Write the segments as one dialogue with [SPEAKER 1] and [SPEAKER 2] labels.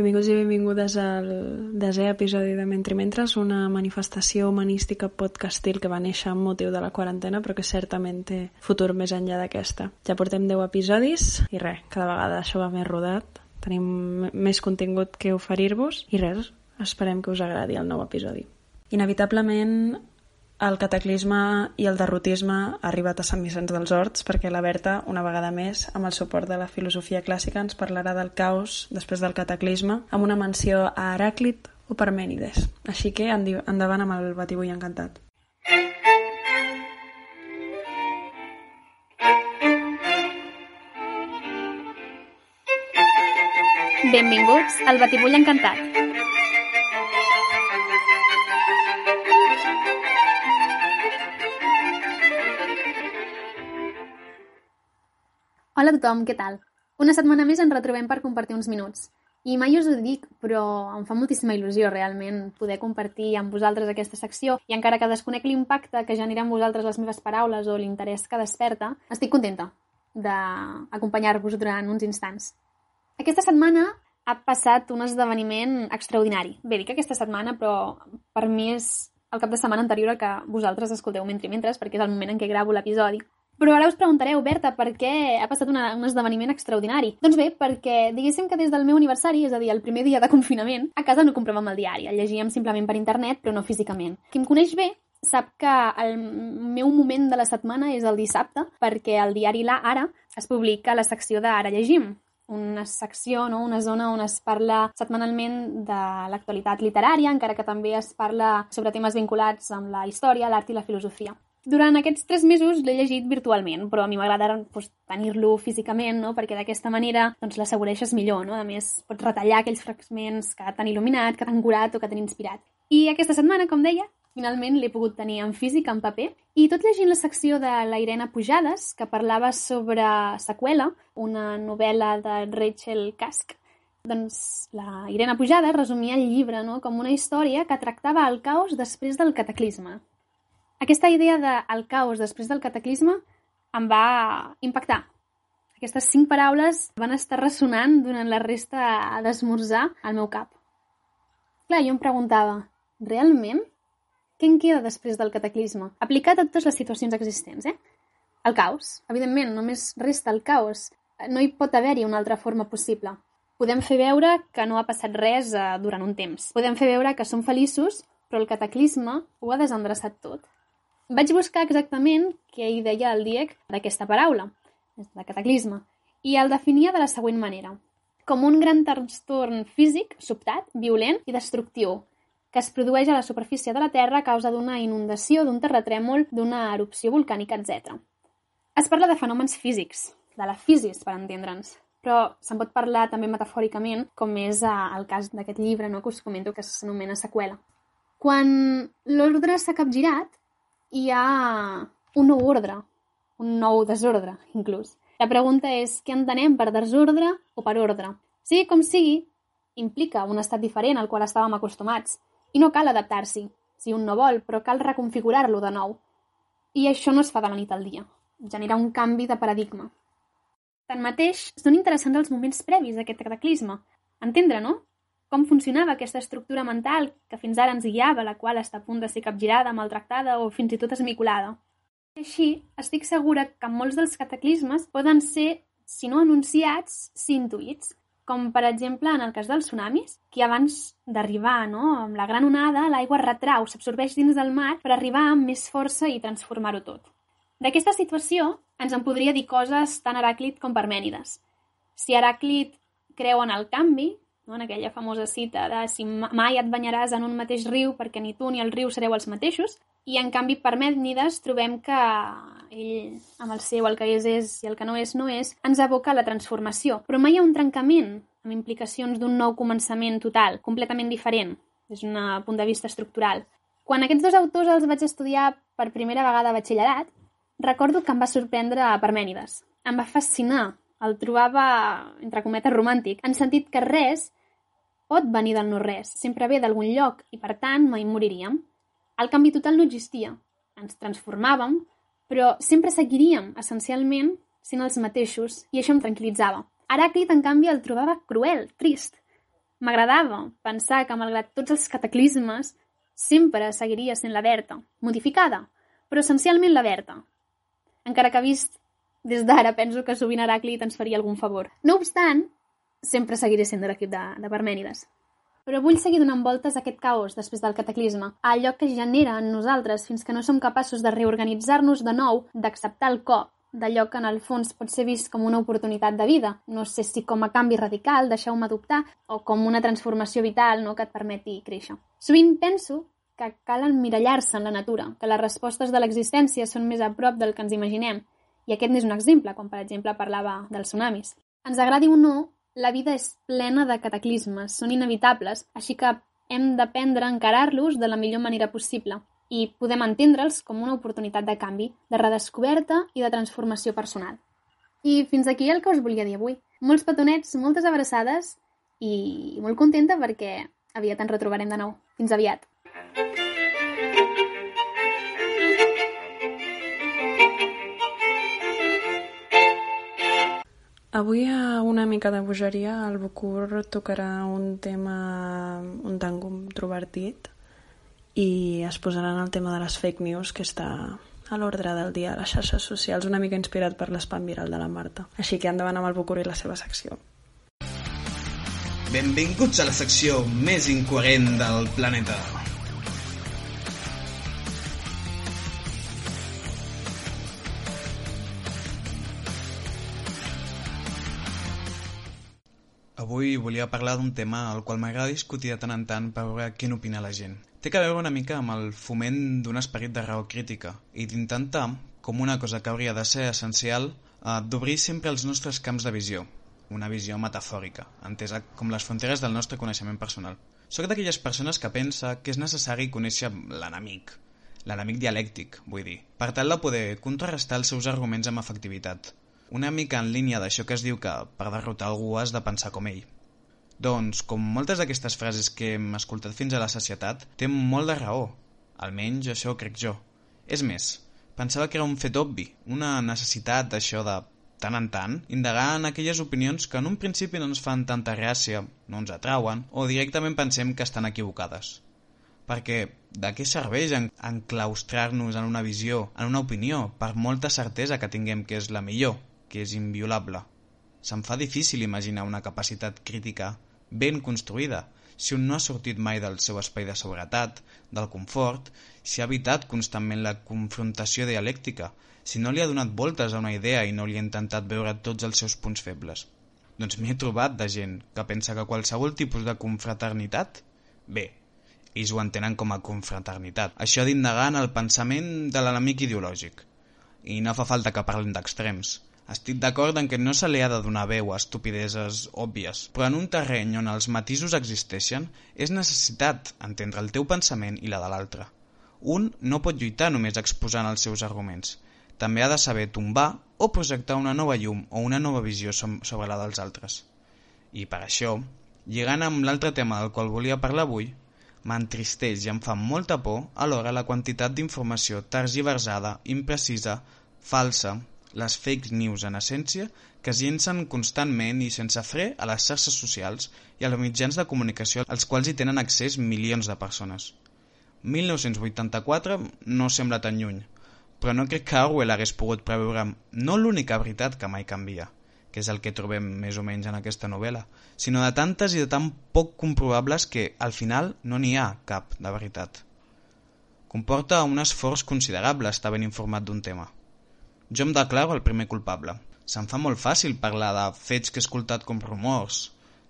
[SPEAKER 1] Benvinguts i benvingudes al desè episodi de Mentri Mentres, una manifestació humanística podcastil que va néixer amb motiu de la quarantena, però que certament té futur més enllà d'aquesta. Ja portem 10 episodis i res, cada vegada això va més rodat. Tenim més contingut que oferir-vos i res, esperem que us agradi el nou episodi. Inevitablement el cataclisme i el derrotisme ha arribat a Sant Vicenç dels Horts perquè la Berta, una vegada més, amb el suport de la filosofia clàssica, ens parlarà del caos després del cataclisme amb una menció a Heràclit o Parmènides. Així que endavant amb el batibull encantat.
[SPEAKER 2] Benvinguts al Batibull Encantat. Hola a tothom, què tal? Una setmana més ens retrobem per compartir uns minuts. I mai us ho dic, però em fa moltíssima il·lusió realment poder compartir amb vosaltres aquesta secció i encara que desconec l'impacte que genera en vosaltres les meves paraules o l'interès que desperta, estic contenta d'acompanyar-vos durant uns instants. Aquesta setmana ha passat un esdeveniment extraordinari. Bé, dic aquesta setmana, però per mi és el cap de setmana anterior que vosaltres escolteu mentre mentres, perquè és el moment en què gravo l'episodi. Però ara us preguntareu, Berta, per què ha passat una, un esdeveniment extraordinari? Doncs bé, perquè diguéssim que des del meu aniversari, és a dir, el primer dia de confinament, a casa no compràvem el diari, el llegíem simplement per internet, però no físicament. Qui em coneix bé sap que el meu moment de la setmana és el dissabte, perquè el diari La Ara es publica la secció d'Ara llegim, una secció, no? una zona on es parla setmanalment de l'actualitat literària, encara que també es parla sobre temes vinculats amb la història, l'art i la filosofia. Durant aquests tres mesos l'he llegit virtualment, però a mi m'agrada doncs, tenir-lo físicament, no? perquè d'aquesta manera doncs, l'assegureges millor. No? A més, pots retallar aquells fragments que t'han il·luminat, que t'han curat o que t'han inspirat. I aquesta setmana, com deia, finalment l'he pogut tenir en físic, en paper, i tot llegint la secció de la Irene Pujades, que parlava sobre Seqüela, una novel·la de Rachel Kask, doncs la Irene Pujades resumia el llibre no? com una història que tractava el caos després del cataclisme, aquesta idea del caos després del cataclisme em va impactar. Aquestes cinc paraules van estar ressonant durant la resta d'esmorzar al meu cap. Clar, jo em preguntava, realment? Què en queda després del cataclisme? Aplicat a totes les situacions existents, eh? El caos. Evidentment, només resta el caos. No hi pot haver-hi una altra forma possible. Podem fer veure que no ha passat res eh, durant un temps. Podem fer veure que som feliços, però el cataclisme ho ha desendreçat tot. Vaig buscar exactament què hi deia el Diec d'aquesta paraula, de cataclisme, i el definia de la següent manera. Com un gran trastorn físic, sobtat, violent i destructiu, que es produeix a la superfície de la Terra a causa d'una inundació, d'un terratrèmol, d'una erupció volcànica, etc. Es parla de fenòmens físics, de la fisis, per entendre'ns, però se'n pot parlar també metafòricament, com és eh, el cas d'aquest llibre no, que us comento que s'anomena Seqüela. Quan l'ordre s'ha capgirat, hi ha un nou ordre, un nou desordre, inclús. La pregunta és què entenem per desordre o per ordre? Sigui com sigui, implica un estat diferent al qual estàvem acostumats i no cal adaptar-s'hi, si un no vol, però cal reconfigurar-lo de nou. I això no es fa de la nit al dia. Genera un canvi de paradigma. Tanmateix, són interessants els moments previs a aquest cataclisme. Entendre, no? Com funcionava aquesta estructura mental que fins ara ens guiava, la qual està a punt de ser capgirada, maltractada o fins i tot esmicolada. I així, estic segura que molts dels cataclismes poden ser, si no anunciats, sí intuïts, com per exemple en el cas dels tsunamis, que abans d'arribar no, amb la gran onada, l'aigua retrau, s'absorbeix dins del mar per arribar amb més força i transformar-ho tot. D'aquesta situació ens en podria dir coses tant Heràclit com Parmènides. Si Heràclit creu en el canvi, no? en aquella famosa cita de si mai et banyaràs en un mateix riu perquè ni tu ni el riu sereu els mateixos, i en canvi per Mèdnides trobem que ell, amb el seu el que és és i el que no és no és, ens aboca a la transformació. Però mai hi ha un trencament amb implicacions d'un nou començament total, completament diferent, des d'un punt de vista estructural. Quan aquests dos autors els vaig estudiar per primera vegada a batxillerat, recordo que em va sorprendre a Parmènides. Em va fascinar. El trobava, entre cometes, romàntic, en sentit que res pot venir del no-res, sempre ve d'algun lloc i, per tant, mai moriríem. El canvi total no existia. Ens transformàvem, però sempre seguiríem, essencialment, sent els mateixos, i això em tranquil·litzava. Heràclit, en canvi, el trobava cruel, trist. M'agradava pensar que, malgrat tots els cataclismes, sempre seguiria sent la Berta, modificada, però essencialment la Berta. Encara que vist des d'ara penso que sovint Heràclit ens faria algun favor. No obstant, sempre seguiré sent de l'equip de, de Parmènides. Però vull seguir donant voltes a aquest caos després del cataclisme, a allò que genera en nosaltres fins que no som capaços de reorganitzar-nos de nou, d'acceptar el cop, d'allò que en el fons pot ser vist com una oportunitat de vida. No sé si com a canvi radical, deixeu-me dubtar, o com una transformació vital no, que et permeti créixer. Sovint penso que cal emmirallar-se en la natura, que les respostes de l'existència són més a prop del que ens imaginem, i aquest n'és un exemple, com per exemple parlava dels tsunamis. Ens agradi o no, la vida és plena de cataclismes, són inevitables, així que hem d'aprendre a encarar-los de la millor manera possible i podem entendre'ls com una oportunitat de canvi, de redescoberta i de transformació personal. I fins aquí el que us volia dir avui. Molts petonets, moltes abraçades i molt contenta perquè aviat ens retrobarem de nou. Fins aviat!
[SPEAKER 1] Avui a una mica de bogeria el Bucur tocarà un tema un tant controvertit i es posaran el tema de les fake news que està a l'ordre del dia a les xarxes socials, una mica inspirat per l'espam viral de la Marta. Així que endavant amb el Bucur i la seva secció.
[SPEAKER 3] Benvinguts a la secció més incoherent del planeta. Avui volia parlar d'un tema al qual m'agrada discutir de tant en tant per veure què n'opina la gent. Té que veure una mica amb el foment d'un esperit de raó crítica i d'intentar, com una cosa que hauria de ser essencial, eh, d'obrir sempre els nostres camps de visió, una visió metafòrica, entesa com les fronteres del nostre coneixement personal. Soc d'aquelles persones que pensa que és necessari conèixer l'enemic, l'enemic dialèctic, vull dir, per tal de poder contrarrestar els seus arguments amb efectivitat, una mica en línia d'això que es diu que per derrotar algú has de pensar com ell. Doncs, com moltes d'aquestes frases que hem escoltat fins a la societat, té molt de raó. Almenys això crec jo. És més, pensava que era un fet obvi, una necessitat d'això de tant en tant, indagar en aquelles opinions que en un principi no ens fan tanta gràcia, no ens atrauen, o directament pensem que estan equivocades. Perquè de què serveix enclaustrar-nos en una visió, en una opinió, per molta certesa que tinguem que és la millor, que és inviolable. Se'm fa difícil imaginar una capacitat crítica ben construïda si un no ha sortit mai del seu espai de seguretat, del confort, si ha evitat constantment la confrontació dialèctica, si no li ha donat voltes a una idea i no li ha intentat veure tots els seus punts febles. Doncs m'he trobat de gent que pensa que qualsevol tipus de confraternitat, bé, ells ho entenen com a confraternitat. Això d'indagar en el pensament de l'enemic ideològic. I no fa falta que parlem d'extrems. Estic d'acord en que no se li ha de donar veu a estupideses òbvies, però en un terreny on els matisos existeixen, és necessitat entendre el teu pensament i la de l'altre. Un no pot lluitar només exposant els seus arguments. També ha de saber tombar o projectar una nova llum o una nova visió sobre la dels altres. I per això, lligant amb l'altre tema del qual volia parlar avui, m'entristeix i em fa molta por alhora la quantitat d'informació tergiversada, imprecisa, falsa, les fake news en essència que es llencen constantment i sense fre a les xarxes socials i als mitjans de comunicació als quals hi tenen accés milions de persones. 1984 no sembla tan lluny, però no crec que Orwell hagués pogut preveure no l'única veritat que mai canvia, que és el que trobem més o menys en aquesta novel·la, sinó de tantes i de tan poc comprovables que, al final, no n'hi ha cap de veritat. Comporta un esforç considerable estar ben informat d'un tema. Jo em declaro el primer culpable. Se'm fa molt fàcil parlar de fets que he escoltat com rumors,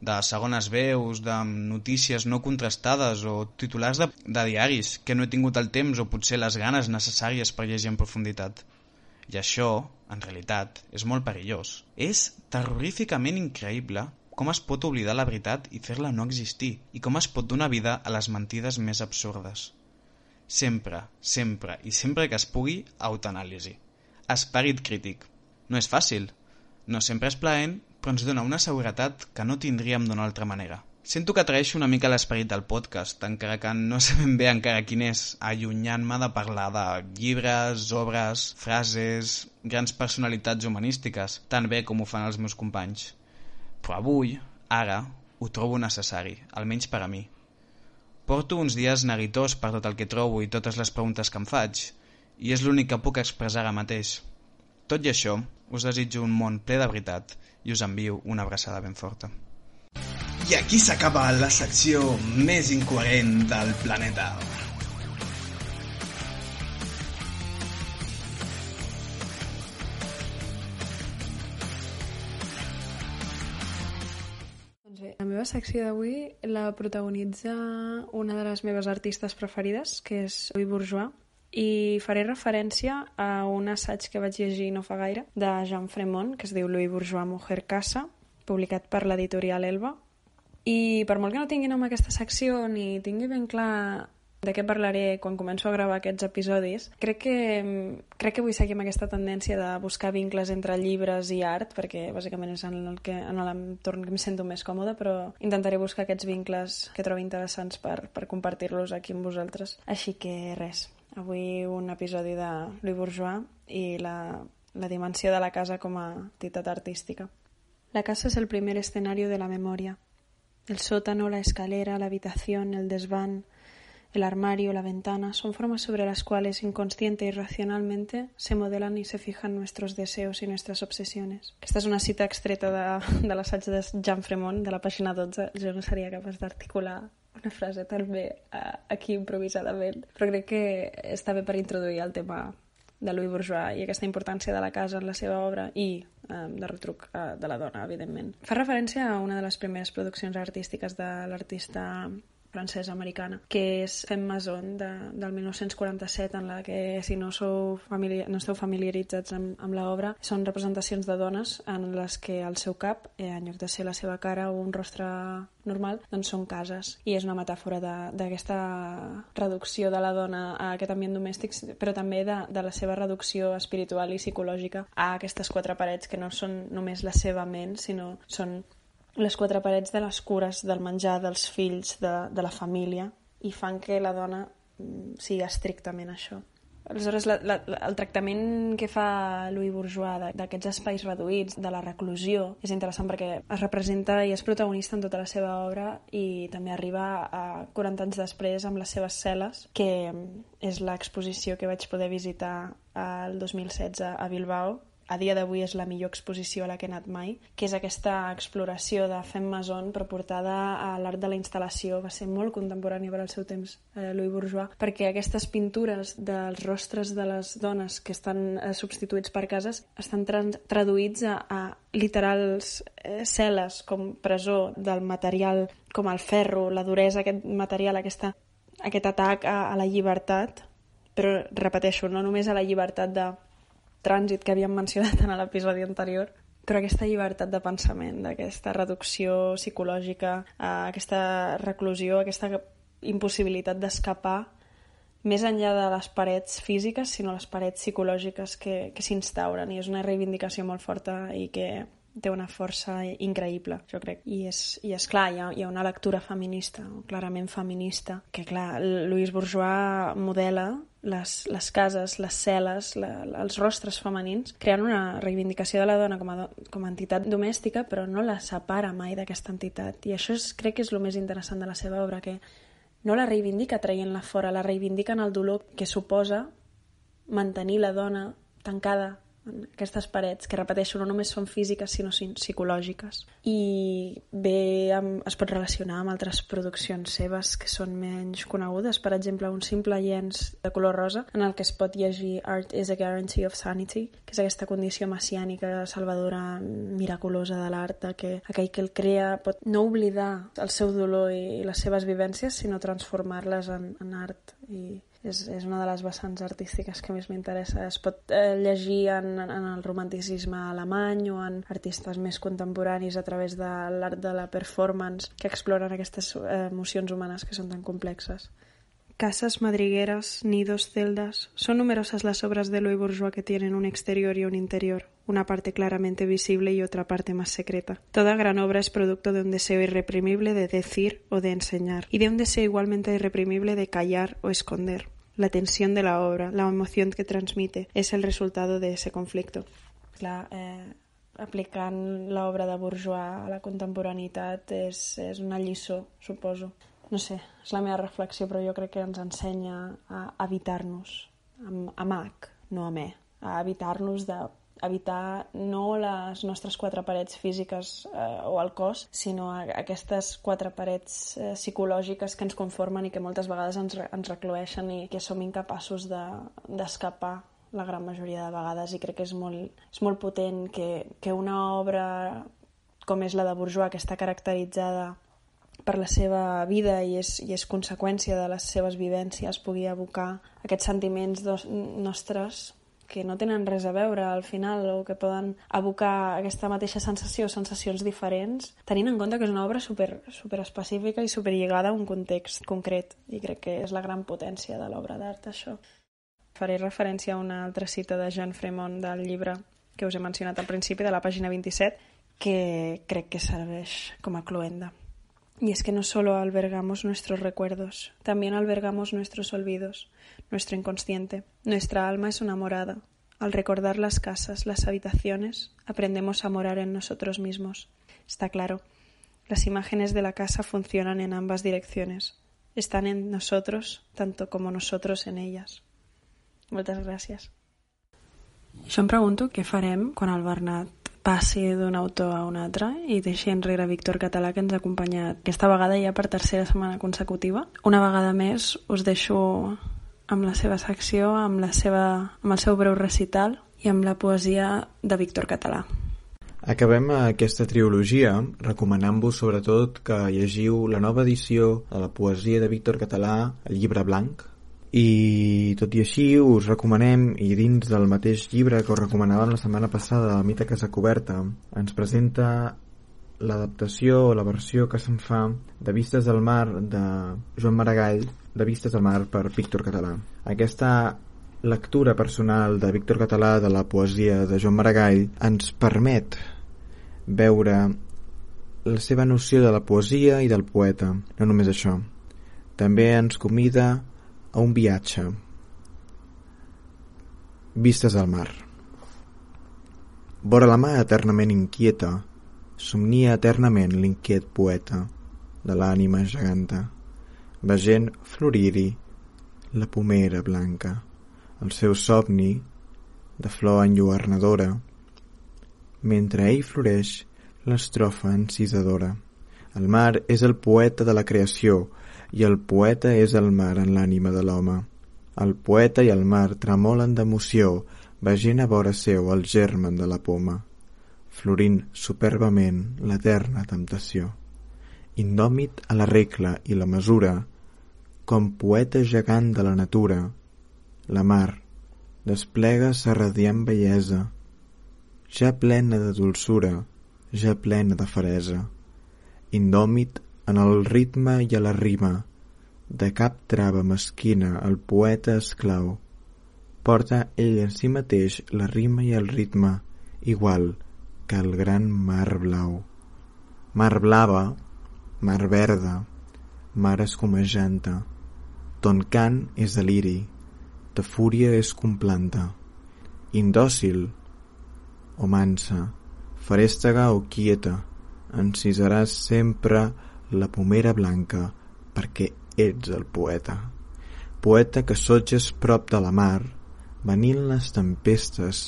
[SPEAKER 3] de segones veus, de notícies no contrastades o titulars de, de diaris que no he tingut el temps o potser les ganes necessàries per llegir en profunditat. I això, en realitat, és molt perillós. És terroríficament increïble com es pot oblidar la veritat i fer-la no existir, i com es pot donar vida a les mentides més absurdes. Sempre, sempre i sempre que es pugui, autoanàlisi. Esperit crític. No és fàcil. No sempre és plaent, però ens dona una seguretat que no tindríem d'una altra manera. Sento que traeixo una mica l'esperit del podcast, encara que no sé ben bé encara quin és, allunyant-me de parlar de llibres, obres, frases, grans personalitats humanístiques, tan bé com ho fan els meus companys. Però avui, ara, ho trobo necessari, almenys per a mi. Porto uns dies neguitós per tot el que trobo i totes les preguntes que em faig, i és l'únic que puc expressar ara mateix. Tot i això, us desitjo un món ple de veritat i us envio una abraçada ben forta.
[SPEAKER 4] I aquí s'acaba la secció més incoherent del planeta.
[SPEAKER 1] Doncs bé, la meva secció d'avui la protagonitza una de les meves artistes preferides, que és Louis Bourgeois, i faré referència a un assaig que vaig llegir no fa gaire, de Jean Fremont, que es diu Louis Bourgeois Mujer Casa, publicat per l'editorial Elba. I per molt que no tingui nom aquesta secció ni tingui ben clar de què parlaré quan començo a gravar aquests episodis, crec que, crec que vull seguir amb aquesta tendència de buscar vincles entre llibres i art, perquè bàsicament és en el que, en l'entorn que em sento més còmode, però intentaré buscar aquests vincles que trobo interessants per, per compartir-los aquí amb vosaltres. Així que res, avui un episodi de Louis Bourgeois i la, la de la casa com a artística. La casa es el primer escenario de la memoria. El sótano, la escalera, la habitación, el desván, el armario, la ventana, son formas sobre las cuales inconsciente y racionalmente se modelan y se fijan nuestros deseos y nuestras obsesiones. Aquesta és una cita extreta de, de l'assaig de Jean Fremont, de la pàgina 12. Jo no seria capaç d'articular una frase tan bé uh, aquí improvisadament, però crec que està bé per introduir el tema de Louis Bourgeois i aquesta importància de la casa en la seva obra i eh, de retruc eh, de la dona, evidentment. Fa referència a una de les primeres produccions artístiques de l'artista francesa-americana, que és Femme Mason, de, del 1947, en la que, si no, sou familiar, no esteu familiaritzats amb, amb l'obra, són representacions de dones en les que el seu cap, eh, en lloc de ser la seva cara o un rostre normal, doncs són cases. I és una metàfora d'aquesta reducció de la dona a aquest ambient domèstic, però també de, de la seva reducció espiritual i psicològica a aquestes quatre parets que no són només la seva ment, sinó són les quatre parets de les cures, del menjar, dels fills, de, de la família, i fan que la dona mm, sigui estrictament això. Aleshores, la, la, el tractament que fa Louis Bourgeois d'aquests espais reduïts, de la reclusió, és interessant perquè es representa i és protagonista en tota la seva obra i també arriba a 40 anys després amb les seves cel·les, que és l'exposició que vaig poder visitar el 2016 a Bilbao, a dia d'avui és la millor exposició a la que he anat mai, que és aquesta exploració de Femme Mason però portada a l'art de la instal·lació. Va ser molt contemporani per al seu temps, eh, Louis Bourgeois, perquè aquestes pintures dels rostres de les dones que estan eh, substituïts per cases estan tra traduïts a, a literals eh, cel·les com presó del material com el ferro, la duresa, aquest material, aquesta, aquest atac a, a la llibertat, però repeteixo, no només a la llibertat de trànsit que havíem mencionat en l'episodi anterior, però aquesta llibertat de pensament, d'aquesta reducció psicològica, eh, aquesta reclusió, aquesta impossibilitat d'escapar més enllà de les parets físiques, sinó les parets psicològiques que, que s'instauren i és una reivindicació molt forta i que té una força increïble, jo crec. I és, i és clar, hi ha, hi ha una lectura feminista, clarament feminista, que clar, Louis Bourgeois modela les, les cases, les cel·les, la, els rostres femenins, creant una reivindicació de la dona com a, com a entitat domèstica, però no la separa mai d'aquesta entitat. I això és, crec que és el més interessant de la seva obra, que no la reivindica traient-la fora, la reivindica en el dolor que suposa mantenir la dona tancada aquestes parets, que repeteixo, no només són físiques sinó psicològiques. I bé amb, es pot relacionar amb altres produccions seves que són menys conegudes, per exemple, un simple llenç de color rosa en el que es pot llegir Art is a guarantee of sanity, que és aquesta condició messiànica salvadora miraculosa de l'art, que aquell que el crea pot no oblidar el seu dolor i les seves vivències, sinó transformar-les en, en art i és, és una de les vessants artístiques que més m'interessa. Es pot eh, llegir en, en el romanticisme alemany o en artistes més contemporanis a través de l'art de la performance que exploren aquestes eh, emocions humanes que són tan complexes. Casas, madrigueras, nidos, celdas. Son numerosas las obras de Louis Bourgeois que tienen un exterior y un interior, una parte claramente visible y otra parte más secreta. Toda gran obra es producto de un deseo irreprimible de decir o de enseñar, y de un deseo igualmente irreprimible de callar o esconder. La tensión de la obra, la emoción que transmite, es el resultado de ese conflicto. Clar, eh, aplicant l'obra de Bourgeois a la contemporaneitat és, és una lliçó, suposo. No sé, és la meva reflexió, però jo crec que ens ensenya a evitar-nos, amb, amb H, no amb E, a evitar-nos de evitar no les nostres quatre parets físiques eh, o el cos, sinó aquestes quatre parets eh, psicològiques que ens conformen i que moltes vegades ens, ens recloeixen i que som incapaços d'escapar de, la gran majoria de vegades. I crec que és molt, és molt potent que, que una obra com és la de Bourgeois, que està caracteritzada per la seva vida i és, i és conseqüència de les seves vivències, pugui evocar aquests sentiments dos, nostres que no tenen res a veure al final o que poden evocar aquesta mateixa sensació sensacions diferents, tenint en compte que és una obra super, super específica i super lligada a un context concret i crec que és la gran potència de l'obra d'art això. Faré referència a una altra cita de Jean Fremont del llibre que us he mencionat al principi de la pàgina 27 que crec que serveix com a cluenda. Y es que no solo albergamos nuestros recuerdos, también albergamos nuestros olvidos, nuestro inconsciente. Nuestra alma es una morada. Al recordar las casas, las habitaciones, aprendemos a morar en nosotros mismos. Está claro, las imágenes de la casa funcionan en ambas direcciones. Están en nosotros tanto como nosotros en ellas. Muchas gracias. Yo me pregunto qué farem quan el Bernat passi d'un autor a un altre i deixi enrere Víctor Català que ens ha acompanyat aquesta vegada ja per tercera setmana consecutiva. Una vegada més us deixo amb la seva secció, amb, la seva, amb el seu breu recital i amb la poesia de Víctor Català.
[SPEAKER 5] Acabem aquesta trilogia recomanant-vos sobretot que llegiu la nova edició de la poesia de Víctor Català, el llibre blanc, i tot i així us recomanem i dins del mateix llibre que us recomanàvem la setmana passada del mite Casa Coberta ens presenta l'adaptació o la versió que se'n fa de Vistes del Mar de Joan Maragall de Vistes del Mar per Víctor Català. Aquesta lectura personal de Víctor Català de la poesia de Joan Maragall ens permet veure la seva noció de la poesia i del poeta. No només això també ens convida a un viatge. Vistes al mar. Vora la mà eternament inquieta, somnia eternament l'inquiet poeta de l'ànima geganta, vegent florir-hi la pomera blanca, el seu somni de flor enlluernadora, mentre ell floreix l'estrofa encisadora. El mar és el poeta de la creació, i el poeta és el mar en l'ànima de l'home. El poeta i el mar tremolen d'emoció, vegent a vora seu el germen de la poma, florint superbament l'eterna temptació. Indòmit a la regla i la mesura, com poeta gegant de la natura, la mar desplega sa radiant bellesa, ja plena de dolçura, ja plena de faresa, indòmit en el ritme i a la rima, de cap trava mesquina el poeta esclau, porta ell en si mateix la rima i el ritme, igual que el gran mar blau. Mar blava, mar verda, mar escomejanta, ton cant és deliri, ta fúria és complanta, indòcil o mansa, farèstega o quieta, encisaràs sempre la pomera blanca perquè ets el poeta. Poeta que sotges prop de la mar, venint les tempestes,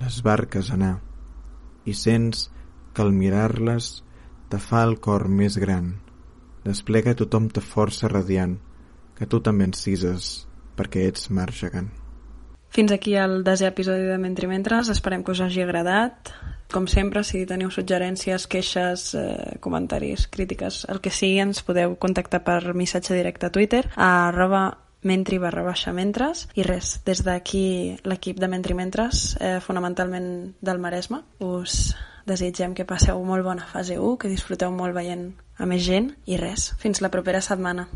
[SPEAKER 5] les barques anar, i sents que al mirar-les te fa el cor més gran. Desplega tothom ta força radiant, que tu també encises, perquè ets mar gegant.
[SPEAKER 1] Fins aquí el desè episodi de Mentrimentres. Esperem que us hagi agradat. Com sempre, si teniu suggerències, queixes, eh, comentaris, crítiques, el que sigui, ens podeu contactar per missatge directe a Twitter a arroba mentri barra baixa mentres i res, des d'aquí l'equip de Mentri Mentres, eh, fonamentalment del Maresme, us desitgem que passeu molt bona fase 1, que disfruteu molt veient a més gent i res, fins la propera setmana.